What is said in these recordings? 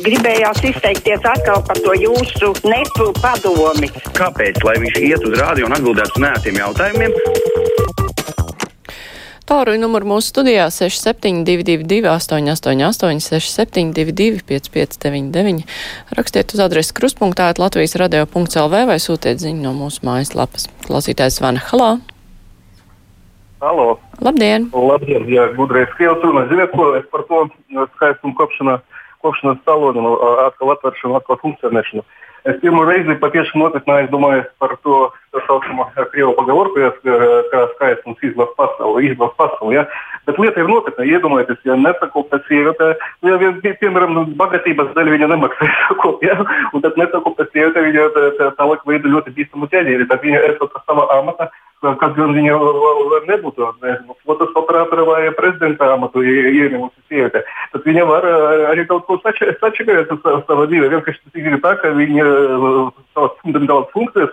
Gribējās izteikties atkal par to jūsu nepu padomi. Kāpēc? Lai viņš iet uz rādio un atbildētu uz nētiem jautājumiem. Tālruņa numuru mūsu studijā 6722, 888, 672, 559, rakstiet uz adresi krustpunktā, Latvijas radio.lv vai sūtiet ziņu no mūsu mājaslapas. Klausītājs zvana Halā. Halo. Labdien! Labdien, jā, gudrais Krievs runā. Ziniet, ko es par to skaistumu kopšanā, kopšanas salonu, atkal atvēršanu, atkal funkcionēšanu. Uh, Es pirmo reizi patiešām nopietni aizdomājos par to tā saucamo krievu pagalvorku, kā skaistums izlasa pasauli, izlasa pasauli. Ja? Bet lieta ir nopietna. Iedomājieties, ja nesakopta sieviete, ja vien, piemēram, bagātības dēļ viņa nemaksāja sakop, ja? un tad nesakopta sieviete, viņa tālāk veido ļoti bīstamu ķēdīri. Tad viņa esot savā amata kad gan viņa nebūtu nezinu, flotas operatora vai prezidenta amatu ieņemusi sieviete, tad viņa var arī kaut ko sačakāt uz savu dzīvi. Vienkārši tas ir tā, ka viņa savas fundamentālas funkcijas,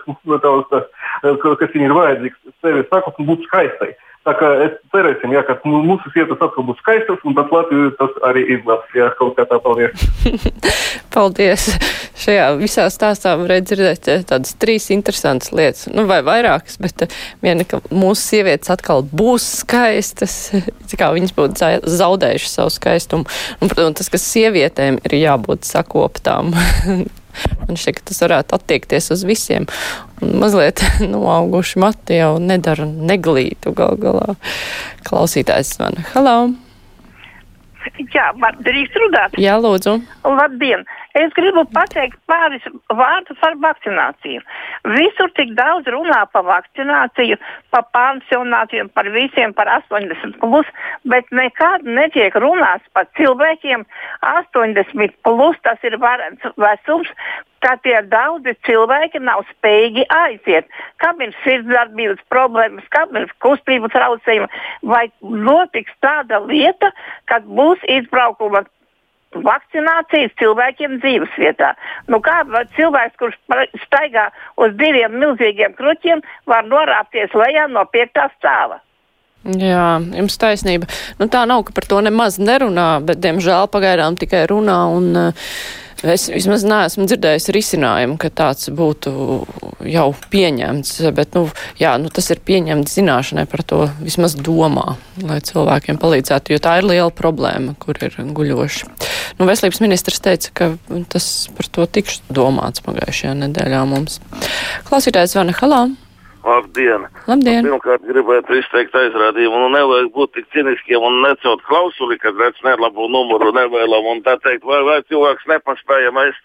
kas viņai ir vajadzīgas, sevi sakot un būt skaistai. Tā kā es cerēsim, jā, ka mūsu sievietes atkal būs skaistas, un tad Latvija tas arī izglābs. Jā, kaut kā tā, paldies. paldies. Šajā visā stāstā varēja dzirdēt eh, tādas trīs interesantas lietas, nu vai vairākas, bet eh, viena, ka mūsu sievietes atkal būs skaistas, kā viņas būtu zaudējušas savu skaistumu. Un, protams, tas, ka sievietēm ir jābūt sakoptām. Man šķiet, ka tas varētu attiekties uz visiem. Un mazliet noauguši mati jau nedara neglītu gal galā. Klausītājs man. Halo! Jā, var drīkst runāt? Jā, lūdzu. Labdien! Es gribu pateikt pāris vārdus par vakcināciju. Visur tik daudz runā par vakcināciju, par pansionātiem, par visiem, par 80 plus, bet nekad netiek runāts par cilvēkiem 80 plus, tas ir varens vecums, ka tie daudzi cilvēki nav spējīgi aiziet. Kam ir sirdsdarbības problēmas, kam ir kustību traucējumi, vai notiks tāda lieta, kad būs izbraukuma vakcinācijas cilvēkiem dzīvesvietā. Nu, kā cilvēks, kurš staigā uz diviem milzīgiem kruķiem, var norāpties lejā no piektā stāva? Jā, jums taisnība. Nu, tā nav, ka par to nemaz nerunā, bet, diemžēl, pagaidām tikai runā un uh, Es vismaz neesmu dzirdējis risinājumu, ka tāds būtu jau pieņemts, bet, nu, jā, nu, tas ir pieņemts zināšanai par to vismaz domā, lai cilvēkiem palīdzētu, jo tā ir liela problēma, kur ir guļoši. Nu, veselības ministrs teica, ka tas par to tikšu domāts pagājušajā nedēļā mums. Klausītājs Vana Halā. Labdien! Labdien. Pirmkārt, gribētu izteikt aizrādījumu. Nu, nevajag būt tik ciniskiem un necelt klausuli, kad redz nelabu numuru, nevēlam un tā teikt, vai, vai cilvēks nepaspēja. Mēs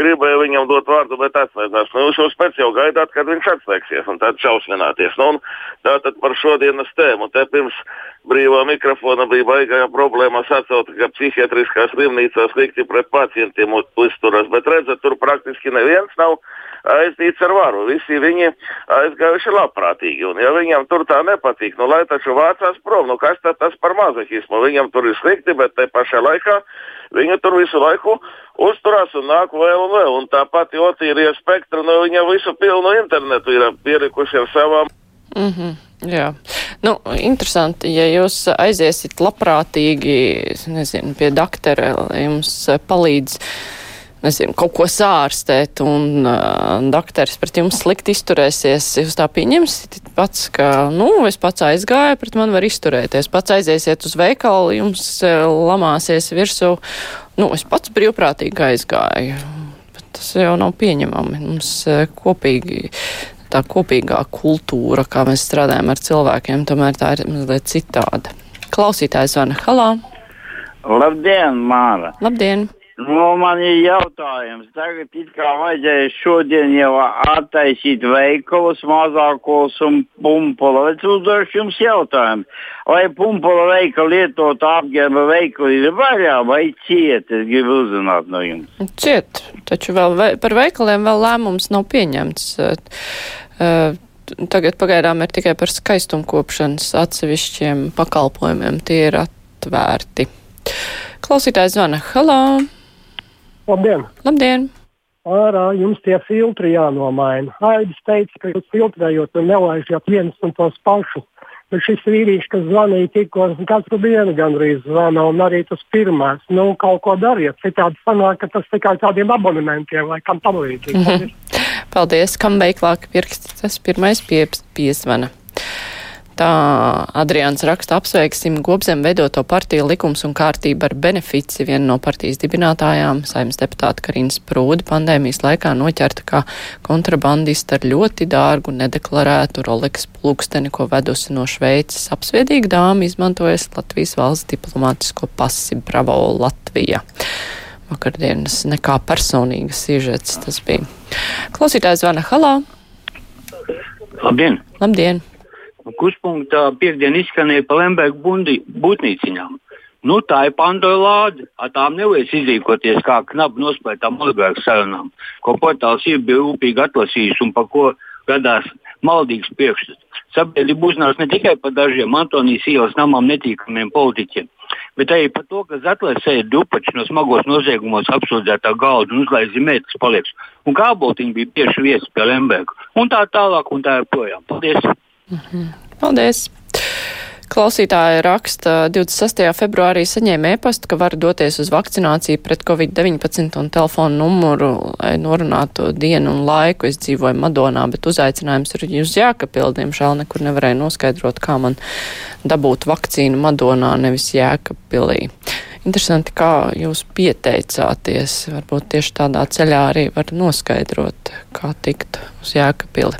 gribēju viņam dot vārdu, bet atslēdzās. Nu, jūs jau pēc jau gaidāt, kad viņš atslēgsies un tad šausmināties. Nu, tātad par šodienas tēmu. Te pirms brīvā mikrofona bija baigā problēma sacelt, ka psihiatriskā slimnīcā slikti pret pacientiem uzturas, bet redzat, tur praktiski neviens nav aizdīts ar varu. Visi viņi aizgājuši labprātīgi. Un, ja viņam tur tā nepatīk, nu, lai taču vācās prom, nu, kas tad tas par mazahismu? Viņam tur ir slikti, bet te pašā laikā viņi tur visu laiku uzturās un nāk vēl un vēl. Un tāpat Jotīrija spektra, nu, viņa visu pilnu internetu ir pierikuši ar savām. Mm -hmm. Jā, nu, interesanti, ja jūs aiziesiet labprātīgi, nezinu, pie doktora, jums palīdz nezinu, kaut ko sārstēt, un uh, doktors pret jums slikti izturēsies, jūs tā pieņemsiet pats, ka, nu, es pats aizgāju, pret mani var izturēties. Pats aiziesiet uz veikalu, jums uh, lamāsies virsū. Nu, es pats brīvprātīgi aizgāju. Bet tas jau nav pieņemami. Mums uh, kopīgi tā kopīgā kultūra, kā mēs strādājam ar cilvēkiem, tomēr tā ir mazliet citāda. Klausītājs zvana Halā. Labdien, Māra! Labdien! Nu, man ir jautājums. Tagad it kā vajadzēja šodien jau attaisīt veikalus mazākos un pumpula. Es uzdošu jums jautājumu. Vai pumpula veikala lietot apģērba veikali ir vaļā vai ciet? Es gribu uzzināt no jums. Ciet, taču vēl ve par veikaliem vēl lēmums nav pieņemts. Uh, tagad pagaidām ir tikai par skaistumkopšanas atsevišķiem pakalpojumiem. Tie ir atvērti. Klausītājs zvana. Halā! Labdien! Labdien! Ārā jums tie filtri jānomaina. Aidis teica, ka jūs filtrējot un nelaižat viens un tos pašus. Bet šis vīrietis, kas zvanīja tikko, katru dienu gandrīz zvana, un arī tas pirmais, nu, kaut ko dariet. Citādi sanāk, ka tas tikai tādiem abonementiem vai kam tam līdzīgi. -hmm. Paldies, kam veiklāk pirksts tas pirmais pie, piezvana. Tā Adrians raksta apsveiksim Gobzem veidoto partiju likums un kārtību ar benefici. Viena no partijas dibinātājām, saimnes deputāta Karins Prūdi, pandēmijas laikā noķerta kā kontrabandista ar ļoti dārgu nedeklarētu Rolex plūksteni, ko vedusi no Šveices. Apsviedīga dāma izmantojas Latvijas valsts diplomātisko pasi Bravo Latvija. Vakardienas nekā personīgas sižets tas bija. Klausītājs zvana Halā. Labdien! Labdien! Kuspunktā piekdien izskanēja par Lembergu būtnīciņām. Nu, tā ir Pandora lāde. Ar tām nevajag izrīkoties kā knapi nospēlētām oligarku sarunām, ko portāls ir bija rūpīgi atlasījis un par ko radās maldīgs priekšstats. Sabiedrība uzzinās ne tikai par dažiem Antonijas ielas namām netīkamiem politiķiem, bet arī par to, ka Zetlēsēja dupači no smagos noziegumos apsūdzētā galda un uzlaiž zīmētas palieks, un kā boltiņi bija tieši viesi pie Lemberga, un tā tālāk un tā joprojām. Paldies! Mhm. Paldies! Klausītāja raksta 26. februārī saņēma e-pastu, ka var doties uz vakcināciju pret covid-19 un telefonu numuru, lai norunātu dienu un laiku. Es dzīvoju Madonā, bet uzaicinājums ir uz Jēkabili. Diemžēl nekur nevarēju noskaidrot, kā man dabūt vakcīnu Madonā, nevis Jēkabili. Interesanti, kā jūs pieteicāties. Varbūt tieši tādā ceļā arī var noskaidrot, kā tikt uz Jēkabili.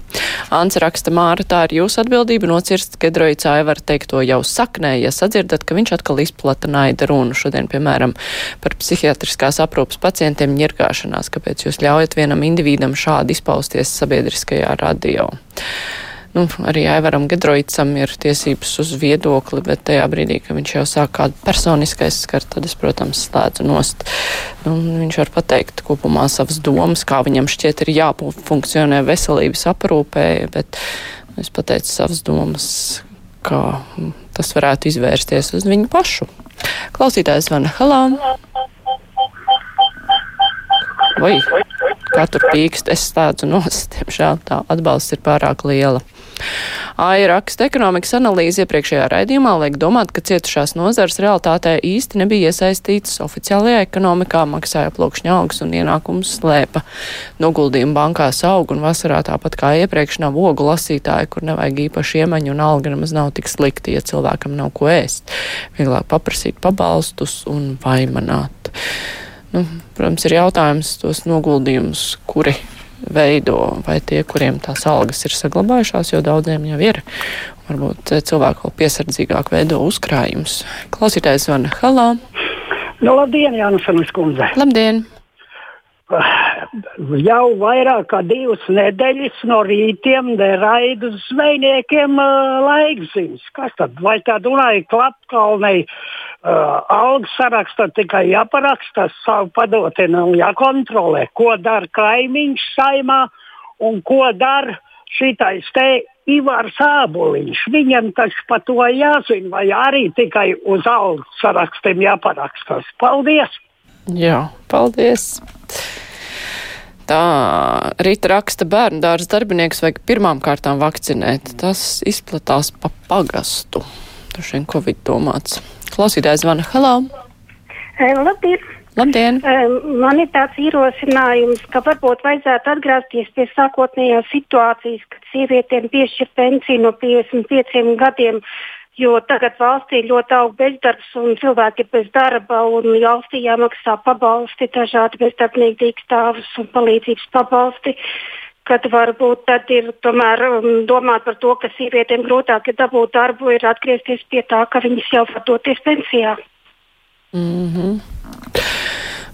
Ants raksta, Māra, tā ir jūsu atbildība nocirst Kedrojic Aivar teikto jau saknē, ja sadzirdat, ka viņš atkal izplata naida runu šodien, piemēram, par psihiatriskās aprūpas pacientiem ņirgāšanās. Kāpēc jūs ļaujat vienam individam šādi izpausties sabiedriskajā radio? Nu, arī Aivaram Gedroicam ir tiesības uz viedokli, bet tajā brīdī, kad viņš jau sāk kādu personiskais skart, tad es, protams, slēdzu nost. Nu, viņš var pateikt kopumā savas domas, kā viņam šķiet ir jāfunkcionē veselības aprūpē, bet es pateicu savas domas, kā tas varētu izvērsties uz viņu pašu. Klausītājs Vana Halā. Vai kā tur pīkst, es slēdzu nost, diemžēl tā atbalsts ir pārāk liela. Ai raksta ekonomikas analīze iepriekšējā raidījumā liek domāt, ka cietušās nozars realitātē īsti nebija iesaistītas oficiālajā ekonomikā, maksāja plokšņa algas un ienākumus slēpa. Noguldījumi bankās aug un vasarā tāpat kā iepriekš nav ogu lasītāji, kur nevajag īpaši iemaņu un alga nemaz nav tik slikti, ja cilvēkam nav ko ēst. Vieglāk paprasīt pabalstus un vaimanāt. Nu, protams, ir jautājums tos noguldījumus, kuri veido, vai tie, kuriem tās algas ir saglabājušās, jo daudziem jau ir. Varbūt cilvēki vēl piesardzīgāk veido uzkrājumus. Klausītājs zvana Halā. Nu, labdien, Jānis Kundze! Labdien! Jau vairāk kā divas nedēļas no rītiem raida zvejniekiem uh, laikziņas. Kas tad? Vai tā Dunāja klapkalnei uh, algas sarakstā tikai jāparaksta, savu padotina un jākontrolē, ko dara kaimiņš saimā un ko dara šitais te Ivars Āboliņš. Viņam taču par to jāzina, vai arī tikai uz algas sarakstiem jāparakstās. Paldies! Jā, paldies! Tā rīta raksta bērnu dārza darbinieks vajag pirmām kārtām vakcinēt. Tas izplatās pa pagastu. Tur šiem Covid domāts. Klausītājs zvana Halā. Labdien! Labdien! Man ir tāds ierosinājums, ka varbūt vajadzētu atgriezties pie sākotnējās situācijas, kad sievietēm piešķir pensiju no 55 gadiem jo tagad valstī ļoti aug bezdarbs un cilvēki ir bez darba un valstī jāmaksā pabalsti, dažādi bezdarbnieki dīkstāvus un palīdzības pabalsti. Kad varbūt tad ir tomēr um, domāt par to, ka sievietēm grūtāk ir dabūt darbu, ir atgriezties pie tā, ka viņas jau var doties pensijā. Mm -hmm.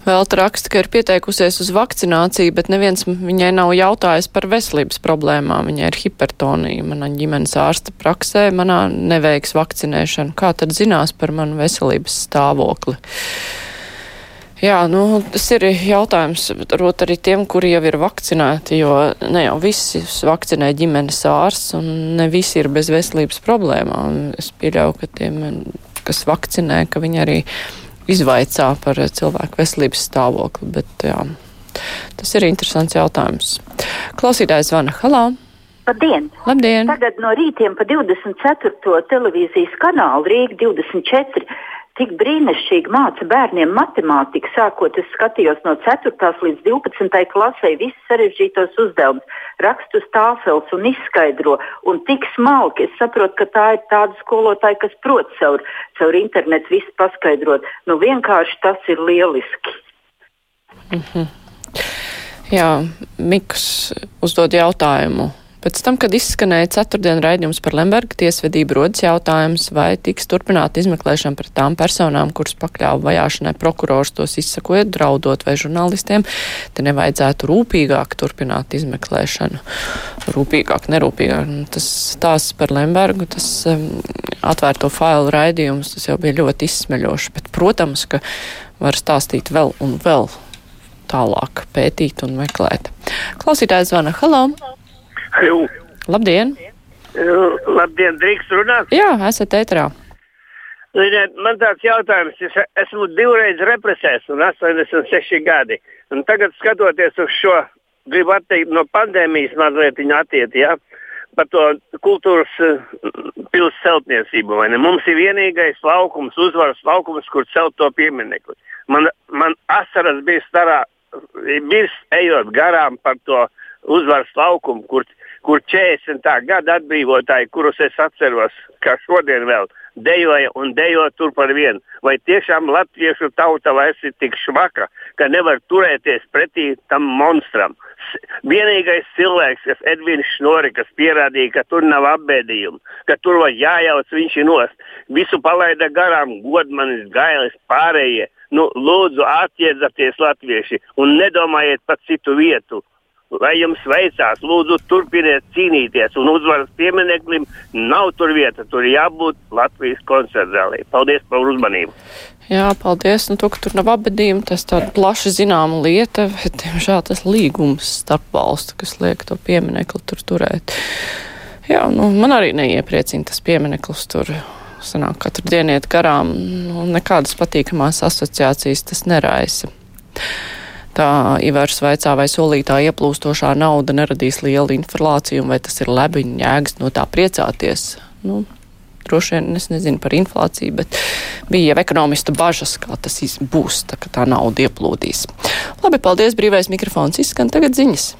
Vēl raksta, ka ir pieteikusies uz vakcināciju, bet neviens viņai nav jautājis par veselības problēmām. Viņai ir hipertonija. Manā ģimenes ārsta praksē manā neveiks vakcinēšanu. Kā tad zinās par manu veselības stāvokli? Jā, nu, tas ir jautājums varbūt arī tiem, kuri jau ir vakcinēti, jo ne jau visi vakcinē ģimenes ārsts un ne visi ir bez veselības problēmām. Es pieļauju, ka tiem, kas vakcinē, ka viņi arī izvaicā par cilvēku veselības stāvokli. Bet, jā, tas ir interesants jautājums. Klausītājs zvana Halā. Labdien! Labdien! Tagad no rītiem pa 24. televīzijas kanālu Rīga 24 tik brīnišķīgi māca bērniem matemātiku. Sākot, es skatījos no 4. līdz 12. klasē visus sarežģītos uzdevumus, rakstu stāfeles un izskaidro. Un tik smalki, es saprotu, ka tā ir tāda skolotāja, kas prot caur, caur internetu visu paskaidrot. Nu, vienkārši tas ir lieliski. -hmm. Jā, Miks uzdod jautājumu Pēc tam, kad izskanēja ceturtdien raidījums par Lemberga tiesvedību, rodas jautājums, vai tiks turpināta izmeklēšana pret tām personām, kuras pakļāva vajāšanai prokurors tos izsakojot, draudot vai žurnālistiem. Te nevajadzētu rūpīgāk turpināt izmeklēšanu. Rūpīgāk, nerūpīgāk. Nu, tas tās par Lembergu, tas um, atvērto failu raidījums, tas jau bija ļoti izsmeļoši, bet, protams, ka var stāstīt vēl un vēl tālāk pētīt un meklēt. Klausītājs zvana. Halo! Jū. Labdien! Labdien, drīkst runāt? Jā, esat ētrā. Ziniet, man tāds jautājums, es esmu divreiz represēts un 86 gadi. Un tagad skatoties uz šo, gribu atteikt no pandēmijas mazliet attiet, ja, par to kultūras pils celtniecību. Mums ir vienīgais laukums, uzvaras laukums, kur celt to pieminekli. Man, man asaras bija starā, bija ejot garām par to uzvaras laukumu, kur kur 40. gada atbrīvotāji, kurus es atceros, kā šodien vēl dejoja un dejo tur par vienu. Vai tiešām latviešu tauta vairs ir tik švaka, ka nevar turēties pretī tam monstram? Vienīgais cilvēks, kas Edvins Šnori, kas pierādīja, ka tur nav apbēdījumu, ka tur var jājauc viņš ir nost. Visu palaida garām, godmanis, gailis, pārējie. Nu, lūdzu, atjēdzieties latvieši un nedomājiet par citu vietu lai jums veicās, lūdzu, turpiniet cīnīties. Un uzvaras piemineklim nav tur vieta, tur jābūt Latvijas koncertzālē. Paldies par uzmanību! Jā, paldies. Nu, to, ka tur nav abadījumi, tas tāda plaši zināma lieta, bet, diemžēl, tas līgums starp valstu, kas liek to pieminekli tur turēt. Jā, nu, man arī neiepriecina tas piemineklis tur. Sanāk, katru dienu iet garām, nu, nekādas patīkamās asociācijas tas neraisa. Tā Ivars vaicā, vai solītā ieplūstošā nauda neradīs lielu inflāciju, vai tas ir lebiņa jēgas no tā priecāties. Nu, droši vien es nezinu par inflāciju, bet bija jau ekonomista bažas, kā tas būs, tā, ka tā nauda ieplūdīs. Labi, paldies, brīvais mikrofons izskan, tagad ziņas.